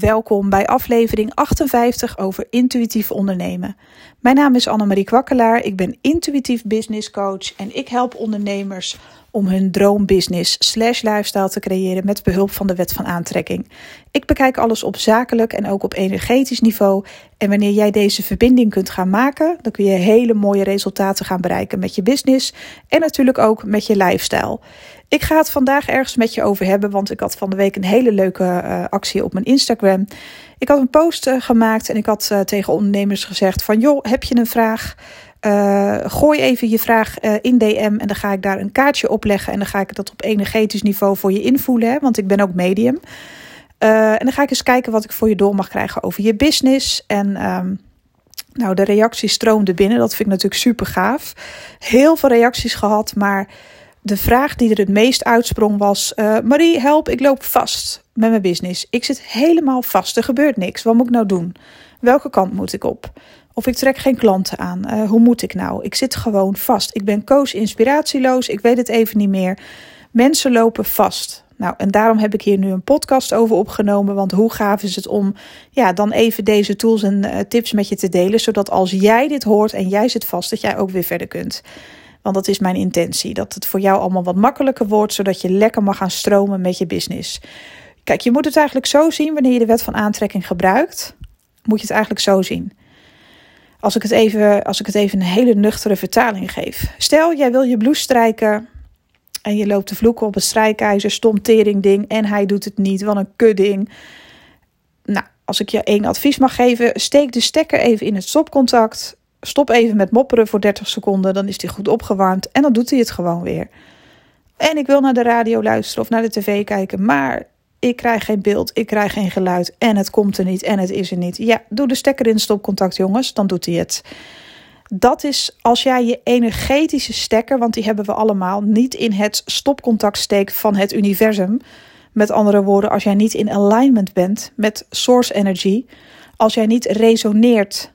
Welkom bij aflevering 58 over intuïtief ondernemen. Mijn naam is Annemarie Kwakkelaar, ik ben intuïtief business coach en ik help ondernemers om hun droombusiness slash lifestyle te creëren met behulp van de wet van aantrekking. Ik bekijk alles op zakelijk en ook op energetisch niveau. En wanneer jij deze verbinding kunt gaan maken, dan kun je hele mooie resultaten gaan bereiken met je business en natuurlijk ook met je lifestyle. Ik ga het vandaag ergens met je over hebben, want ik had van de week een hele leuke uh, actie op mijn Instagram. Ik had een post uh, gemaakt en ik had uh, tegen ondernemers gezegd van joh, heb je een vraag? gooi even je vraag in DM en dan ga ik daar een kaartje op leggen en dan ga ik dat op energetisch niveau voor je invoelen, hè, want ik ben ook medium. en dan ga ik eens kijken wat ik voor je door mag krijgen over je business en... Um, nou, de reacties stroomden binnen. Dat vind ik natuurlijk super gaaf. Heel veel reacties gehad, maar de vraag die er het meest uitsprong was: uh, Marie, help, ik loop vast met mijn business. Ik zit helemaal vast, er gebeurt niks. Wat moet ik nou doen? Welke kant moet ik op? Of ik trek geen klanten aan. Uh, hoe moet ik nou? Ik zit gewoon vast. Ik ben coach inspiratieloos. Ik weet het even niet meer. Mensen lopen vast. Nou, en daarom heb ik hier nu een podcast over opgenomen. Want hoe gaaf is het om ja, dan even deze tools en uh, tips met je te delen. Zodat als jij dit hoort en jij zit vast, dat jij ook weer verder kunt. Want dat is mijn intentie. Dat het voor jou allemaal wat makkelijker wordt, zodat je lekker mag gaan stromen met je business. Kijk, je moet het eigenlijk zo zien wanneer je de wet van aantrekking gebruikt. Moet je het eigenlijk zo zien. Als ik het even, als ik het even een hele nuchtere vertaling geef. Stel, jij wil je blouse strijken. En je loopt te vloeken op een strijkijzer, stom ding. En hij doet het niet, wat een kudding. Nou, als ik je één advies mag geven, steek de stekker even in het stopcontact. Stop even met mopperen voor 30 seconden, dan is hij goed opgewarmd en dan doet hij het gewoon weer. En ik wil naar de radio luisteren of naar de tv kijken, maar ik krijg geen beeld, ik krijg geen geluid en het komt er niet en het is er niet. Ja, doe de stekker in stopcontact, jongens, dan doet hij het. Dat is als jij je energetische stekker, want die hebben we allemaal, niet in het stopcontact steekt van het universum. Met andere woorden, als jij niet in alignment bent met source energy, als jij niet resoneert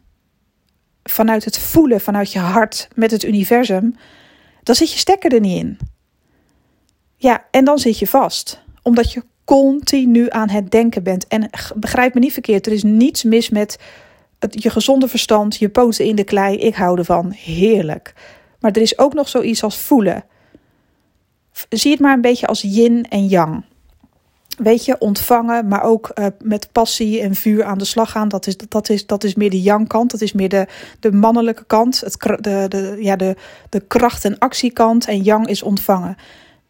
vanuit het voelen, vanuit je hart met het universum, dan zit je stekker er niet in. Ja, en dan zit je vast, omdat je continu aan het denken bent. En begrijp me niet verkeerd, er is niets mis met het, je gezonde verstand, je poten in de klei. Ik hou ervan, heerlijk. Maar er is ook nog zoiets als voelen. Zie het maar een beetje als yin en yang weet je, ontvangen, maar ook uh, met passie en vuur aan de slag gaan. Dat is, dat is, dat is meer de yang-kant. Dat is meer de, de mannelijke kant. Het, de, de, ja, de, de kracht- en actiekant. En yang is ontvangen.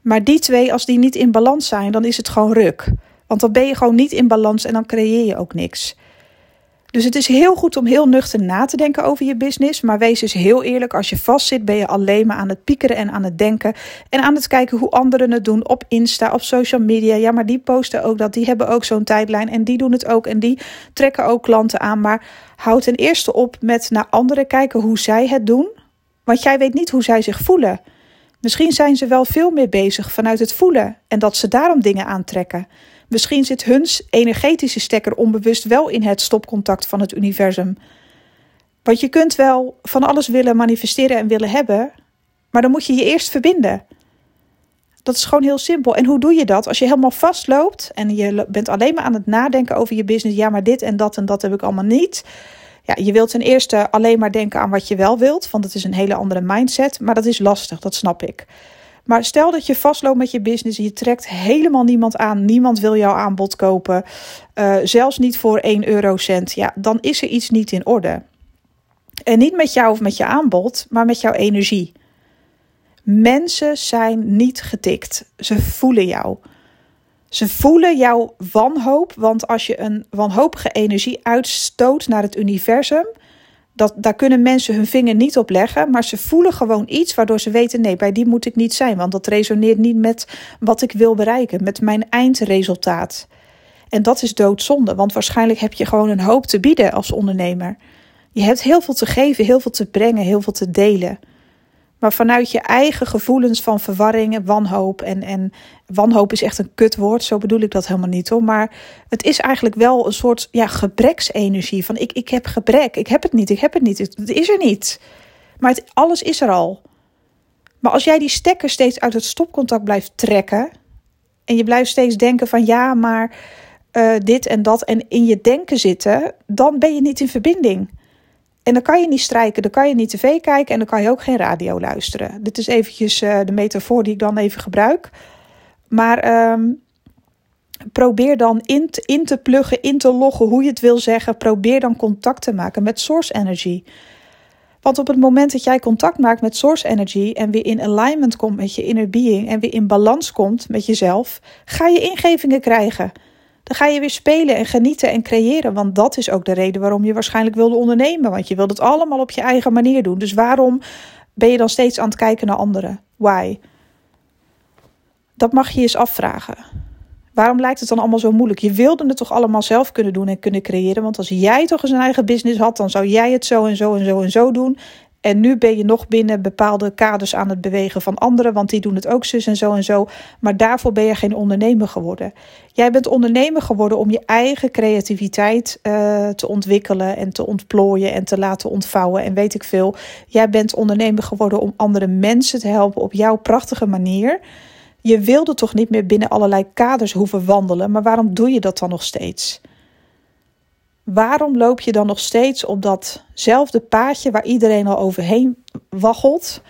Maar die twee, als die niet in balans zijn, dan is het gewoon ruk. Want dan ben je gewoon niet in balans en dan creëer je ook niks. Dus het is heel goed om heel nuchter na te denken over je business. Maar wees eens heel eerlijk, als je vastzit, ben je alleen maar aan het piekeren en aan het denken. En aan het kijken hoe anderen het doen op Insta, op social media. Ja, maar die posten ook dat, die hebben ook zo'n tijdlijn. En die doen het ook en die trekken ook klanten aan. Maar houd ten eerste op met naar anderen kijken hoe zij het doen. Want jij weet niet hoe zij zich voelen. Misschien zijn ze wel veel meer bezig vanuit het voelen en dat ze daarom dingen aantrekken. Misschien zit hun energetische stekker onbewust wel in het stopcontact van het universum. Want je kunt wel van alles willen manifesteren en willen hebben, maar dan moet je je eerst verbinden. Dat is gewoon heel simpel. En hoe doe je dat? Als je helemaal vastloopt en je bent alleen maar aan het nadenken over je business. Ja, maar dit en dat en dat heb ik allemaal niet. Ja, je wilt ten eerste alleen maar denken aan wat je wel wilt, want het is een hele andere mindset. Maar dat is lastig, dat snap ik. Maar stel dat je vastloopt met je business, je trekt helemaal niemand aan, niemand wil jouw aanbod kopen, uh, zelfs niet voor 1 eurocent, ja, dan is er iets niet in orde. En niet met jou of met je aanbod, maar met jouw energie. Mensen zijn niet getikt. Ze voelen jou. Ze voelen jouw wanhoop, want als je een wanhopige energie uitstoot naar het universum, dat, daar kunnen mensen hun vinger niet op leggen, maar ze voelen gewoon iets waardoor ze weten: nee, bij die moet ik niet zijn, want dat resoneert niet met wat ik wil bereiken, met mijn eindresultaat. En dat is doodzonde, want waarschijnlijk heb je gewoon een hoop te bieden als ondernemer. Je hebt heel veel te geven, heel veel te brengen, heel veel te delen. Maar vanuit je eigen gevoelens van verwarring, wanhoop. En, en wanhoop is echt een kutwoord, zo bedoel ik dat helemaal niet hoor. Maar het is eigenlijk wel een soort ja, gebreksenergie. Van ik, ik heb gebrek, ik heb het niet, ik heb het niet. Het is er niet. Maar het, alles is er al. Maar als jij die stekker steeds uit het stopcontact blijft trekken. En je blijft steeds denken van ja, maar uh, dit en dat en in je denken zitten, dan ben je niet in verbinding. En dan kan je niet strijken, dan kan je niet tv kijken en dan kan je ook geen radio luisteren. Dit is eventjes uh, de metafoor die ik dan even gebruik. Maar um, probeer dan in in te pluggen, in te loggen, hoe je het wil zeggen. Probeer dan contact te maken met source energy. Want op het moment dat jij contact maakt met source energy en weer in alignment komt met je inner being en weer in balans komt met jezelf, ga je ingevingen krijgen. Dan ga je weer spelen en genieten en creëren. Want dat is ook de reden waarom je waarschijnlijk wilde ondernemen. Want je wilt het allemaal op je eigen manier doen. Dus waarom ben je dan steeds aan het kijken naar anderen? Why? Dat mag je eens afvragen. Waarom lijkt het dan allemaal zo moeilijk? Je wilde het toch allemaal zelf kunnen doen en kunnen creëren? Want als jij toch eens een eigen business had, dan zou jij het zo en zo en zo en zo doen. En nu ben je nog binnen bepaalde kaders aan het bewegen van anderen, want die doen het ook zus en zo en zo. Maar daarvoor ben je geen ondernemer geworden. Jij bent ondernemer geworden om je eigen creativiteit uh, te ontwikkelen en te ontplooien en te laten ontvouwen en weet ik veel. Jij bent ondernemer geworden om andere mensen te helpen op jouw prachtige manier. Je wilde toch niet meer binnen allerlei kaders hoeven wandelen, maar waarom doe je dat dan nog steeds? Waarom loop je dan nog steeds op datzelfde paadje waar iedereen al overheen waggelt?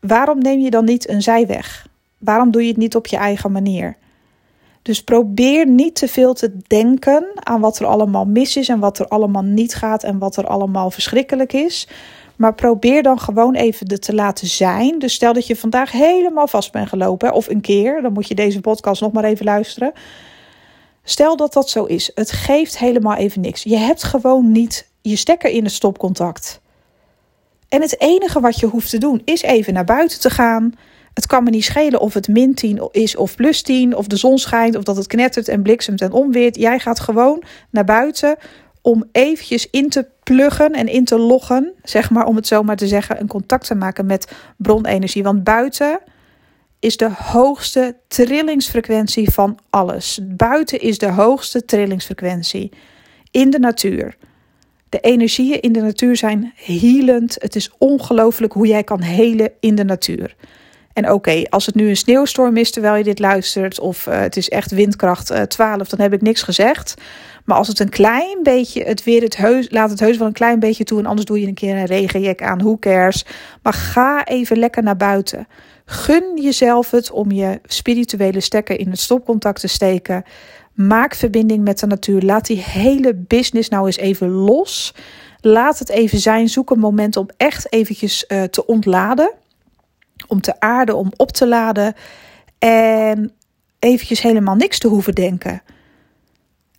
Waarom neem je dan niet een zijweg? Waarom doe je het niet op je eigen manier? Dus probeer niet te veel te denken aan wat er allemaal mis is en wat er allemaal niet gaat en wat er allemaal verschrikkelijk is. Maar probeer dan gewoon even te laten zijn. Dus stel dat je vandaag helemaal vast bent gelopen, of een keer, dan moet je deze podcast nog maar even luisteren. Stel dat dat zo is. Het geeft helemaal even niks. Je hebt gewoon niet je stekker in het stopcontact. En het enige wat je hoeft te doen is even naar buiten te gaan. Het kan me niet schelen of het min 10 is of plus 10, of de zon schijnt, of dat het knettert en bliksemt en omweert. Jij gaat gewoon naar buiten om eventjes in te pluggen en in te loggen, zeg maar om het zo maar te zeggen, een contact te maken met bronenergie. Want buiten is de hoogste trillingsfrequentie van alles. Buiten is de hoogste trillingsfrequentie in de natuur. De energieën in de natuur zijn healend. Het is ongelooflijk hoe jij kan helen in de natuur. En oké, als het nu een sneeuwstorm is terwijl je dit luistert, of uh, het is echt windkracht uh, 12, dan heb ik niks gezegd. Maar als het een klein beetje, het weer het laat het heus wel een klein beetje toe. En anders doe je een keer een regenjek aan, who cares. Maar ga even lekker naar buiten. Gun jezelf het om je spirituele stekker in het stopcontact te steken. Maak verbinding met de natuur. Laat die hele business nou eens even los. Laat het even zijn. Zoek een moment om echt eventjes uh, te ontladen. Om te aarden, om op te laden. En eventjes helemaal niks te hoeven denken.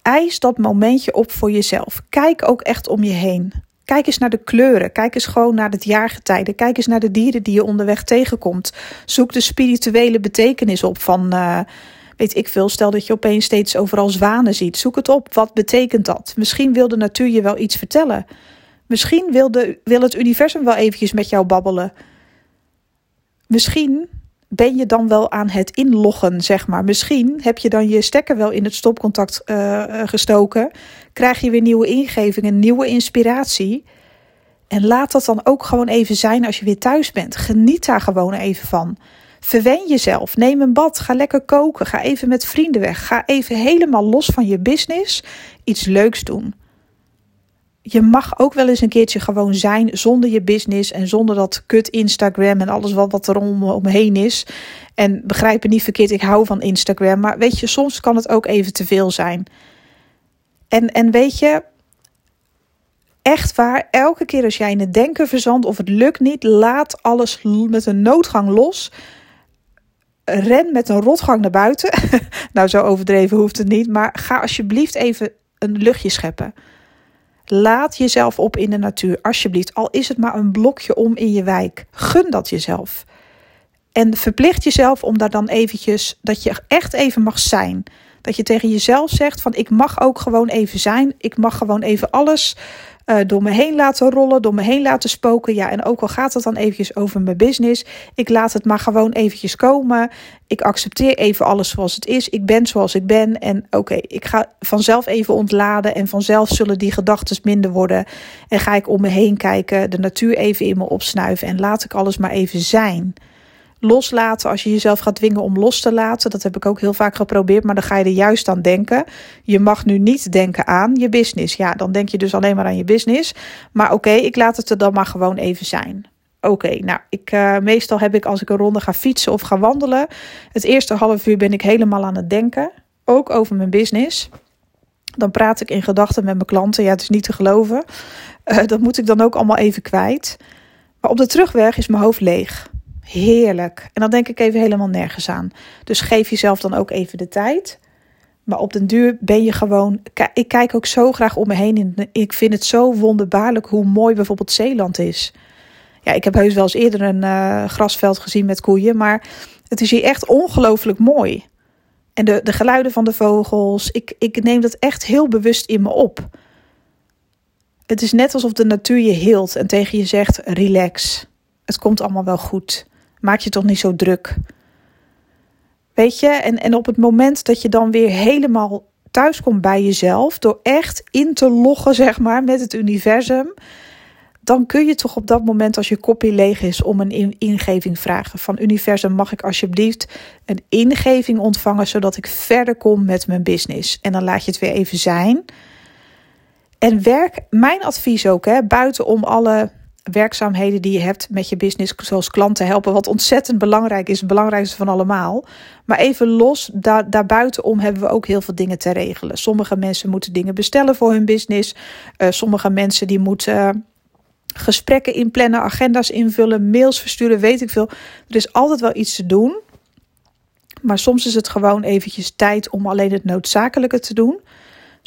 Eis dat momentje op voor jezelf. Kijk ook echt om je heen. Kijk eens naar de kleuren. Kijk eens gewoon naar het jaargetijde. Kijk eens naar de dieren die je onderweg tegenkomt. Zoek de spirituele betekenis op van. Uh, weet ik veel, stel dat je opeens steeds overal zwanen ziet. Zoek het op. Wat betekent dat? Misschien wil de natuur je wel iets vertellen. Misschien wil, de, wil het universum wel eventjes met jou babbelen. Misschien ben je dan wel aan het inloggen, zeg maar. Misschien heb je dan je stekker wel in het stopcontact uh, gestoken. Krijg je weer nieuwe ingevingen, nieuwe inspiratie. En laat dat dan ook gewoon even zijn als je weer thuis bent. Geniet daar gewoon even van. Verwen jezelf. Neem een bad. Ga lekker koken. Ga even met vrienden weg. Ga even helemaal los van je business iets leuks doen je mag ook wel eens een keertje gewoon zijn zonder je business en zonder dat kut Instagram en alles wat, wat er om, omheen is. En begrijp me niet verkeerd, ik hou van Instagram. Maar weet je, soms kan het ook even te veel zijn. En, en weet je, echt waar, elke keer als jij in het denken verzandt of het lukt niet, laat alles met een noodgang los. Ren met een rotgang naar buiten. nou, zo overdreven hoeft het niet. Maar ga alsjeblieft even een luchtje scheppen. Laat jezelf op in de natuur, alsjeblieft. Al is het maar een blokje om in je wijk. Gun dat jezelf. En verplicht jezelf om daar dan eventjes, dat je echt even mag zijn. Dat je tegen jezelf zegt van ik mag ook gewoon even zijn. Ik mag gewoon even alles uh, door me heen laten rollen, door me heen laten spoken. Ja, en ook al gaat het dan eventjes over mijn business, ik laat het maar gewoon eventjes komen. Ik accepteer even alles zoals het is. Ik ben zoals ik ben. En oké, ik ga vanzelf even ontladen. En vanzelf zullen die gedachten minder worden. En ga ik om me heen kijken, de natuur even in me opsnuiven. En laat ik alles maar even zijn. Loslaten als je jezelf gaat dwingen om los te laten. Dat heb ik ook heel vaak geprobeerd, maar dan ga je er juist aan denken. Je mag nu niet denken aan je business. Ja, dan denk je dus alleen maar aan je business. Maar oké, ik laat het er dan maar gewoon even zijn. Oké, nou, ik, uh, meestal heb ik als ik een ronde ga fietsen of ga wandelen, het eerste half uur ben ik helemaal aan het denken, ook over mijn business. Dan praat ik in gedachten met mijn klanten. Ja, het is niet te geloven. Uh, dat moet ik dan ook allemaal even kwijt. Maar op de terugweg is mijn hoofd leeg. Heerlijk. En dan denk ik even helemaal nergens aan. Dus geef jezelf dan ook even de tijd. Maar op den duur ben je gewoon. Ik kijk ook zo graag om me heen. Ik vind het zo wonderbaarlijk hoe mooi bijvoorbeeld Zeeland is. Ja, ik heb heus wel eens eerder een uh, grasveld gezien met koeien. Maar het is hier echt ongelooflijk mooi. En de, de geluiden van de vogels. Ik, ik neem dat echt heel bewust in me op. Het is net alsof de natuur je hield en tegen je zegt: relax. Het komt allemaal wel goed. Maak je toch niet zo druk. Weet je, en, en op het moment dat je dan weer helemaal thuis komt bij jezelf, door echt in te loggen, zeg maar, met het universum, dan kun je toch op dat moment, als je kopje leeg is, om een ingeving vragen. Van universum, mag ik alsjeblieft een ingeving ontvangen, zodat ik verder kom met mijn business? En dan laat je het weer even zijn. En werk, mijn advies ook, hè, buiten om alle werkzaamheden die je hebt met je business, zoals klanten helpen, wat ontzettend belangrijk is, het belangrijkste van allemaal. Maar even los, daar, daarbuitenom hebben we ook heel veel dingen te regelen. Sommige mensen moeten dingen bestellen voor hun business. Uh, sommige mensen die moeten uh, gesprekken inplannen, agenda's invullen, mails versturen, weet ik veel. Er is altijd wel iets te doen. Maar soms is het gewoon eventjes tijd om alleen het noodzakelijke te doen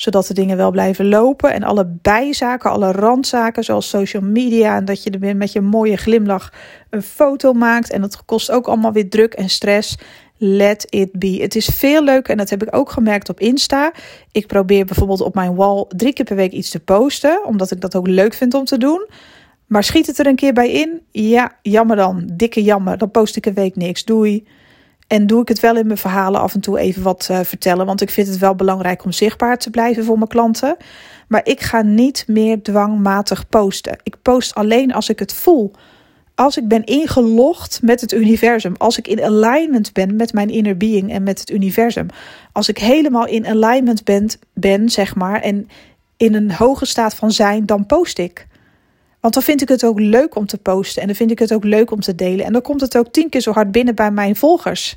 zodat de dingen wel blijven lopen. En alle bijzaken, alle randzaken, zoals social media. En dat je er met je mooie glimlach een foto maakt. En dat kost ook allemaal weer druk en stress. Let it be. Het is veel leuker en dat heb ik ook gemerkt op Insta. Ik probeer bijvoorbeeld op mijn wall drie keer per week iets te posten, omdat ik dat ook leuk vind om te doen. Maar schiet het er een keer bij in? Ja, jammer dan. Dikke jammer. Dan post ik een week niks. Doei. En doe ik het wel in mijn verhalen af en toe even wat uh, vertellen. Want ik vind het wel belangrijk om zichtbaar te blijven voor mijn klanten. Maar ik ga niet meer dwangmatig posten. Ik post alleen als ik het voel. Als ik ben ingelogd met het universum. Als ik in alignment ben met mijn inner being en met het universum. Als ik helemaal in alignment ben, ben zeg maar. En in een hoge staat van zijn, dan post ik. Want dan vind ik het ook leuk om te posten en dan vind ik het ook leuk om te delen. En dan komt het ook tien keer zo hard binnen bij mijn volgers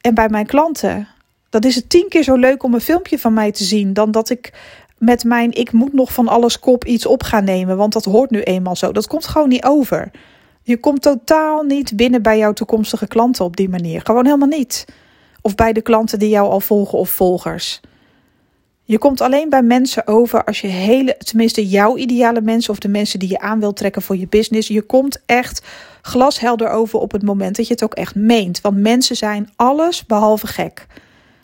en bij mijn klanten. Dan is het tien keer zo leuk om een filmpje van mij te zien dan dat ik met mijn ik moet nog van alles kop iets op gaan nemen, want dat hoort nu eenmaal zo. Dat komt gewoon niet over. Je komt totaal niet binnen bij jouw toekomstige klanten op die manier. Gewoon helemaal niet. Of bij de klanten die jou al volgen of volgers. Je komt alleen bij mensen over als je hele, tenminste jouw ideale mensen of de mensen die je aan wilt trekken voor je business. Je komt echt glashelder over op het moment dat je het ook echt meent. Want mensen zijn alles behalve gek.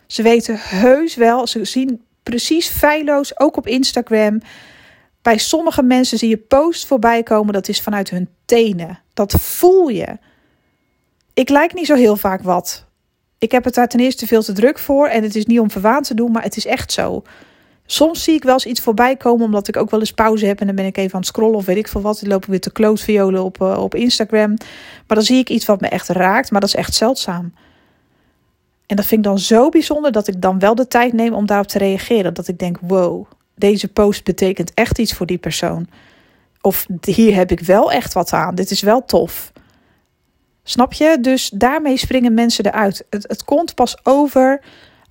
Ze weten heus wel, ze zien precies feilloos, ook op Instagram. Bij sommige mensen zie je posts voorbij komen, dat is vanuit hun tenen. Dat voel je. Ik lijk niet zo heel vaak wat. Ik heb het daar ten eerste veel te druk voor. En het is niet om verwaand te doen, maar het is echt zo. Soms zie ik wel eens iets voorbij komen, omdat ik ook wel eens pauze heb. En dan ben ik even aan het scrollen of weet ik veel wat. Dan loop ik weer te klootviolen op, uh, op Instagram. Maar dan zie ik iets wat me echt raakt, maar dat is echt zeldzaam. En dat vind ik dan zo bijzonder dat ik dan wel de tijd neem om daarop te reageren. Dat ik denk, wow, deze post betekent echt iets voor die persoon. Of hier heb ik wel echt wat aan. Dit is wel tof. Snap je? Dus daarmee springen mensen eruit. Het, het komt pas over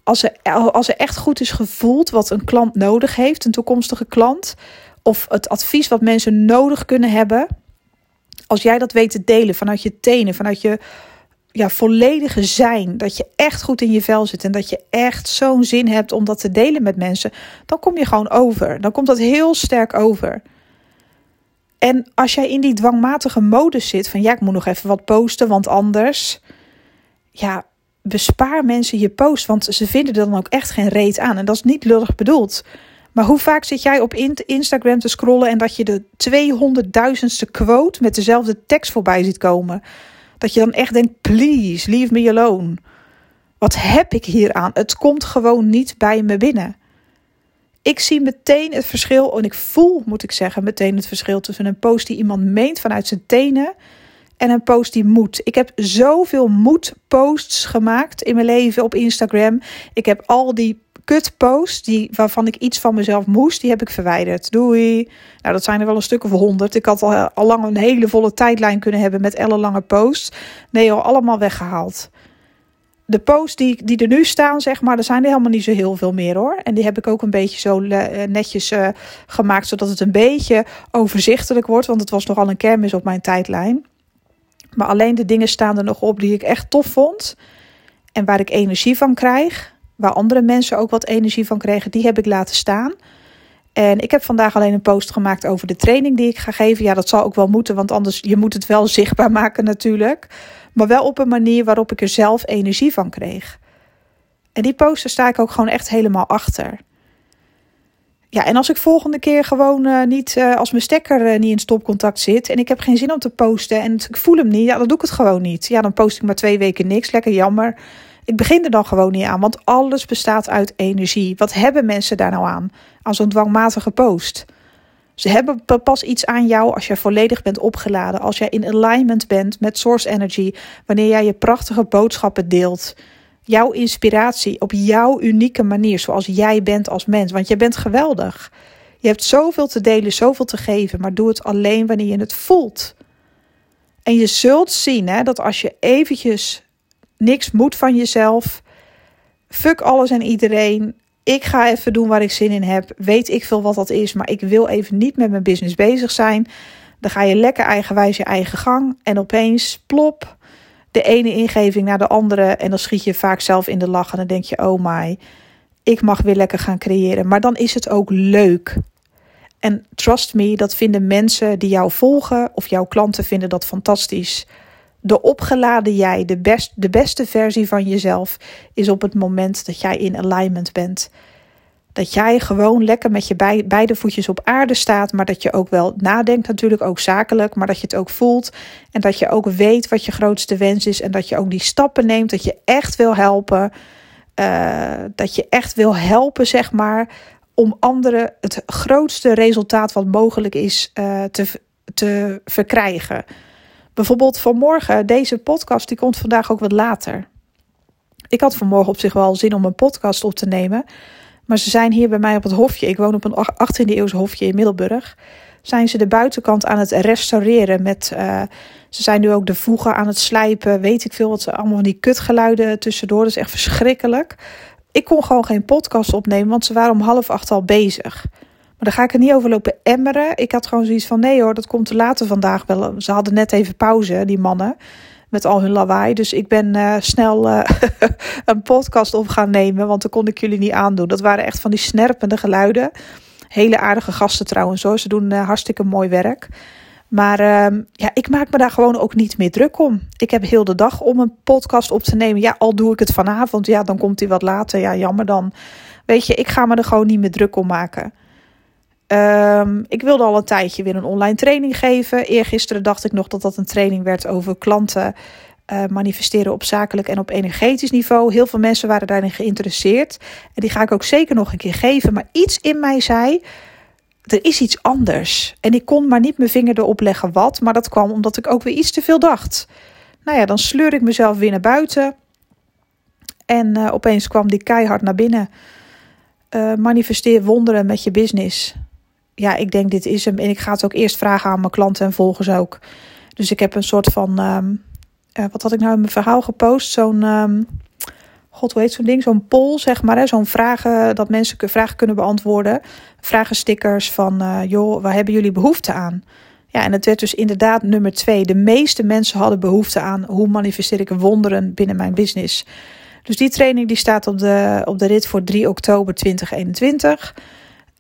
als er, als er echt goed is gevoeld wat een klant nodig heeft, een toekomstige klant. Of het advies wat mensen nodig kunnen hebben. Als jij dat weet te delen vanuit je tenen, vanuit je ja, volledige zijn. Dat je echt goed in je vel zit en dat je echt zo'n zin hebt om dat te delen met mensen. Dan kom je gewoon over. Dan komt dat heel sterk over. En als jij in die dwangmatige modus zit van ja, ik moet nog even wat posten, want anders, ja, bespaar mensen je post, want ze vinden er dan ook echt geen reet aan. En dat is niet lullig bedoeld. Maar hoe vaak zit jij op Instagram te scrollen en dat je de 200.000ste quote met dezelfde tekst voorbij ziet komen? Dat je dan echt denkt: please, leave me alone. Wat heb ik hier aan? Het komt gewoon niet bij me binnen. Ik zie meteen het verschil en ik voel, moet ik zeggen, meteen het verschil tussen een post die iemand meent vanuit zijn tenen en een post die moet. Ik heb zoveel moedposts gemaakt in mijn leven op Instagram. Ik heb al die kutposts die, waarvan ik iets van mezelf moest, die heb ik verwijderd. Doei. Nou, dat zijn er wel een stuk of honderd. Ik had al, al lang een hele volle tijdlijn kunnen hebben met ellenlange posts. Nee, al allemaal weggehaald. De posts die, die er nu staan, zeg maar, er zijn er helemaal niet zo heel veel meer hoor. En die heb ik ook een beetje zo eh, netjes uh, gemaakt, zodat het een beetje overzichtelijk wordt. Want het was nogal een kermis op mijn tijdlijn. Maar alleen de dingen staan er nog op die ik echt tof vond. En waar ik energie van krijg. Waar andere mensen ook wat energie van kregen, die heb ik laten staan. En ik heb vandaag alleen een post gemaakt over de training die ik ga geven. Ja, dat zal ook wel moeten, want anders je moet het wel zichtbaar maken natuurlijk. Maar wel op een manier waarop ik er zelf energie van kreeg. En die poster sta ik ook gewoon echt helemaal achter. Ja, en als ik volgende keer gewoon uh, niet, uh, als mijn stekker uh, niet in stopcontact zit en ik heb geen zin om te posten en ik voel hem niet, ja, dan doe ik het gewoon niet. Ja, dan post ik maar twee weken niks, lekker jammer. Ik begin er dan gewoon niet aan, want alles bestaat uit energie. Wat hebben mensen daar nou aan? Aan zo'n dwangmatige post. Ze hebben pas iets aan jou als jij volledig bent opgeladen, als jij in alignment bent met source energy, wanneer jij je prachtige boodschappen deelt. Jouw inspiratie op jouw unieke manier, zoals jij bent als mens. Want je bent geweldig. Je hebt zoveel te delen, zoveel te geven, maar doe het alleen wanneer je het voelt. En je zult zien hè, dat als je eventjes niks moet van jezelf, fuck alles en iedereen, ik ga even doen waar ik zin in heb. Weet ik veel wat dat is, maar ik wil even niet met mijn business bezig zijn. Dan ga je lekker eigenwijs je eigen gang. En opeens, plop, de ene ingeving naar de andere. En dan schiet je vaak zelf in de lach. En dan denk je, oh my, ik mag weer lekker gaan creëren. Maar dan is het ook leuk. En trust me, dat vinden mensen die jou volgen of jouw klanten vinden dat fantastisch. De opgeladen jij, de, best, de beste versie van jezelf, is op het moment dat jij in alignment bent. Dat jij gewoon lekker met je beide voetjes op aarde staat, maar dat je ook wel nadenkt, natuurlijk ook zakelijk, maar dat je het ook voelt en dat je ook weet wat je grootste wens is en dat je ook die stappen neemt, dat je echt wil helpen, uh, dat je echt wil helpen, zeg maar, om anderen het grootste resultaat wat mogelijk is uh, te, te verkrijgen. Bijvoorbeeld vanmorgen, deze podcast, die komt vandaag ook wat later. Ik had vanmorgen op zich wel zin om een podcast op te nemen. Maar ze zijn hier bij mij op het hofje. Ik woon op een 18e eeuws hofje in Middelburg. Zijn ze de buitenkant aan het restaureren met... Uh, ze zijn nu ook de voegen aan het slijpen. Weet ik veel wat ze allemaal van die kutgeluiden tussendoor. Dat is echt verschrikkelijk. Ik kon gewoon geen podcast opnemen, want ze waren om half acht al bezig. Daar ga ik er niet over lopen emmeren. Ik had gewoon zoiets van: nee hoor, dat komt te later vandaag wel. Ze hadden net even pauze, die mannen. Met al hun lawaai. Dus ik ben uh, snel uh, een podcast op gaan nemen. Want dan kon ik jullie niet aandoen. Dat waren echt van die snerpende geluiden. Hele aardige gasten trouwens hoor. Ze doen uh, hartstikke mooi werk. Maar uh, ja, ik maak me daar gewoon ook niet meer druk om. Ik heb heel de dag om een podcast op te nemen. Ja, al doe ik het vanavond. Ja, dan komt hij wat later. Ja, jammer dan. Weet je, ik ga me er gewoon niet meer druk om maken. Um, ik wilde al een tijdje weer een online training geven. Eergisteren dacht ik nog dat dat een training werd over klanten uh, manifesteren op zakelijk en op energetisch niveau. Heel veel mensen waren daarin geïnteresseerd. En die ga ik ook zeker nog een keer geven. Maar iets in mij zei, er is iets anders. En ik kon maar niet mijn vinger erop leggen wat. Maar dat kwam omdat ik ook weer iets te veel dacht. Nou ja, dan sleur ik mezelf weer naar buiten. En uh, opeens kwam die keihard naar binnen. Uh, manifesteer wonderen met je business ja, ik denk dit is hem. En ik ga het ook eerst vragen aan mijn klanten en volgers ook. Dus ik heb een soort van, um, uh, wat had ik nou in mijn verhaal gepost? Zo'n, um, god heet zo'n ding? Zo'n poll, zeg maar. Zo'n vragen, dat mensen vragen kunnen beantwoorden. Vragenstickers van, uh, joh, waar hebben jullie behoefte aan? Ja, en het werd dus inderdaad nummer twee. De meeste mensen hadden behoefte aan hoe manifesteer ik wonderen binnen mijn business. Dus die training die staat op de, op de rit voor 3 oktober 2021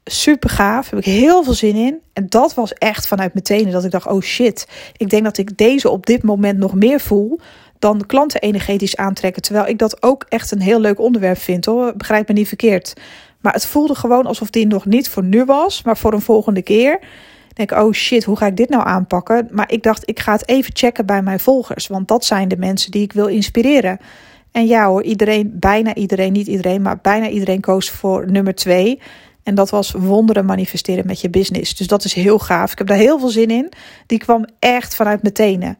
super gaaf. Heb ik heel veel zin in. En dat was echt vanuit meteen dat ik dacht: oh shit. Ik denk dat ik deze op dit moment nog meer voel dan klanten energetisch aantrekken. Terwijl ik dat ook echt een heel leuk onderwerp vind hoor. Begrijp me niet verkeerd. Maar het voelde gewoon alsof die nog niet voor nu was, maar voor een volgende keer. Ik denk, oh shit, hoe ga ik dit nou aanpakken? Maar ik dacht, ik ga het even checken bij mijn volgers. Want dat zijn de mensen die ik wil inspireren. En ja hoor, iedereen, bijna iedereen, niet iedereen, maar bijna iedereen koos voor nummer twee. En dat was wonderen manifesteren met je business. Dus dat is heel gaaf. Ik heb daar heel veel zin in. Die kwam echt vanuit mijn tenen.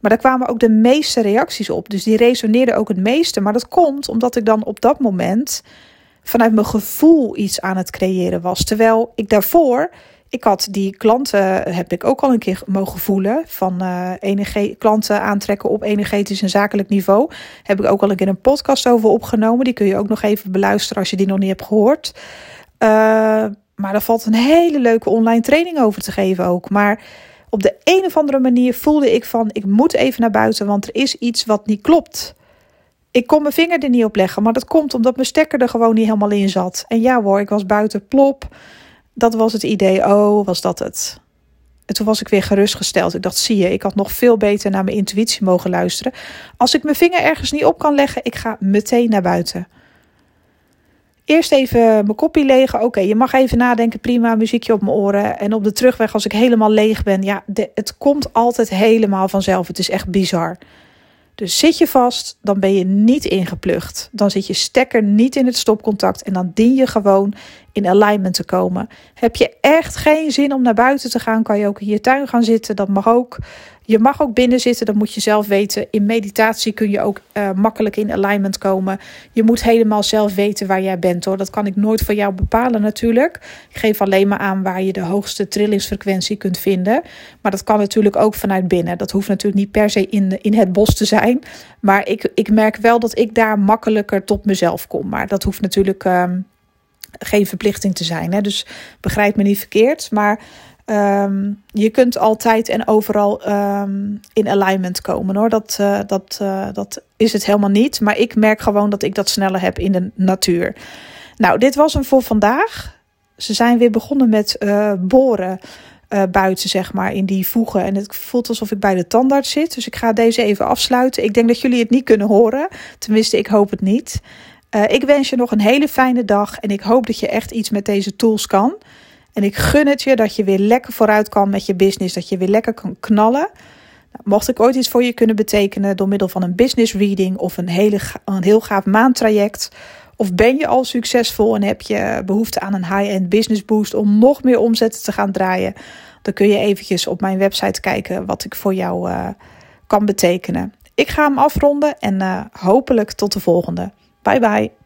Maar daar kwamen ook de meeste reacties op. Dus die resoneerden ook het meeste. Maar dat komt omdat ik dan op dat moment vanuit mijn gevoel iets aan het creëren was. Terwijl ik daarvoor, ik had die klanten, heb ik ook al een keer mogen voelen. Van uh, energie, klanten aantrekken op energetisch en zakelijk niveau. Heb ik ook al een keer een podcast over opgenomen. Die kun je ook nog even beluisteren als je die nog niet hebt gehoord. Uh, maar daar valt een hele leuke online training over te geven ook. Maar op de een of andere manier voelde ik van ik moet even naar buiten, want er is iets wat niet klopt. Ik kon mijn vinger er niet op leggen, maar dat komt omdat mijn stekker er gewoon niet helemaal in zat. En ja hoor, ik was buiten plop. Dat was het idee. Oh, was dat het? En toen was ik weer gerustgesteld. Ik dacht, zie je, ik had nog veel beter naar mijn intuïtie mogen luisteren. Als ik mijn vinger ergens niet op kan leggen, ik ga meteen naar buiten. Eerst even mijn kopje legen. Oké, je mag even nadenken. Prima, muziekje op mijn oren. En op de terugweg, als ik helemaal leeg ben, ja, het komt altijd helemaal vanzelf. Het is echt bizar. Dus zit je vast, dan ben je niet ingeplucht. Dan zit je stekker niet in het stopcontact en dan dien je gewoon in alignment te komen. Heb je echt geen zin om naar buiten te gaan, kan je ook in je tuin gaan zitten. Dat mag ook. Je mag ook binnen zitten, dat moet je zelf weten. In meditatie kun je ook uh, makkelijk in alignment komen. Je moet helemaal zelf weten waar jij bent hoor. Dat kan ik nooit voor jou bepalen natuurlijk. Ik geef alleen maar aan waar je de hoogste trillingsfrequentie kunt vinden. Maar dat kan natuurlijk ook vanuit binnen. Dat hoeft natuurlijk niet per se in, in het bos te zijn. Maar ik, ik merk wel dat ik daar makkelijker tot mezelf kom. Maar dat hoeft natuurlijk um, geen verplichting te zijn. Hè? Dus begrijp me niet verkeerd. Maar Um, je kunt altijd en overal um, in alignment komen hoor. Dat, uh, dat, uh, dat is het helemaal niet. Maar ik merk gewoon dat ik dat sneller heb in de natuur. Nou, dit was hem voor vandaag. Ze zijn weer begonnen met uh, boren buiten, zeg maar, in die voegen. En het voelt alsof ik bij de tandarts zit. Dus ik ga deze even afsluiten. Ik denk dat jullie het niet kunnen horen. Tenminste, ik hoop het niet. Ik wens je nog een hele fijne dag. En ik hoop dat je echt iets met deze tools kan. En ik gun het je dat je weer lekker vooruit kan met je business. Dat je weer lekker kan knallen. Nou, mocht ik ooit iets voor je kunnen betekenen door middel van een business reading of een, hele, een heel gaaf maandtraject. Of ben je al succesvol en heb je behoefte aan een high-end business boost om nog meer omzetten te gaan draaien? Dan kun je eventjes op mijn website kijken wat ik voor jou uh, kan betekenen. Ik ga hem afronden en uh, hopelijk tot de volgende. Bye bye.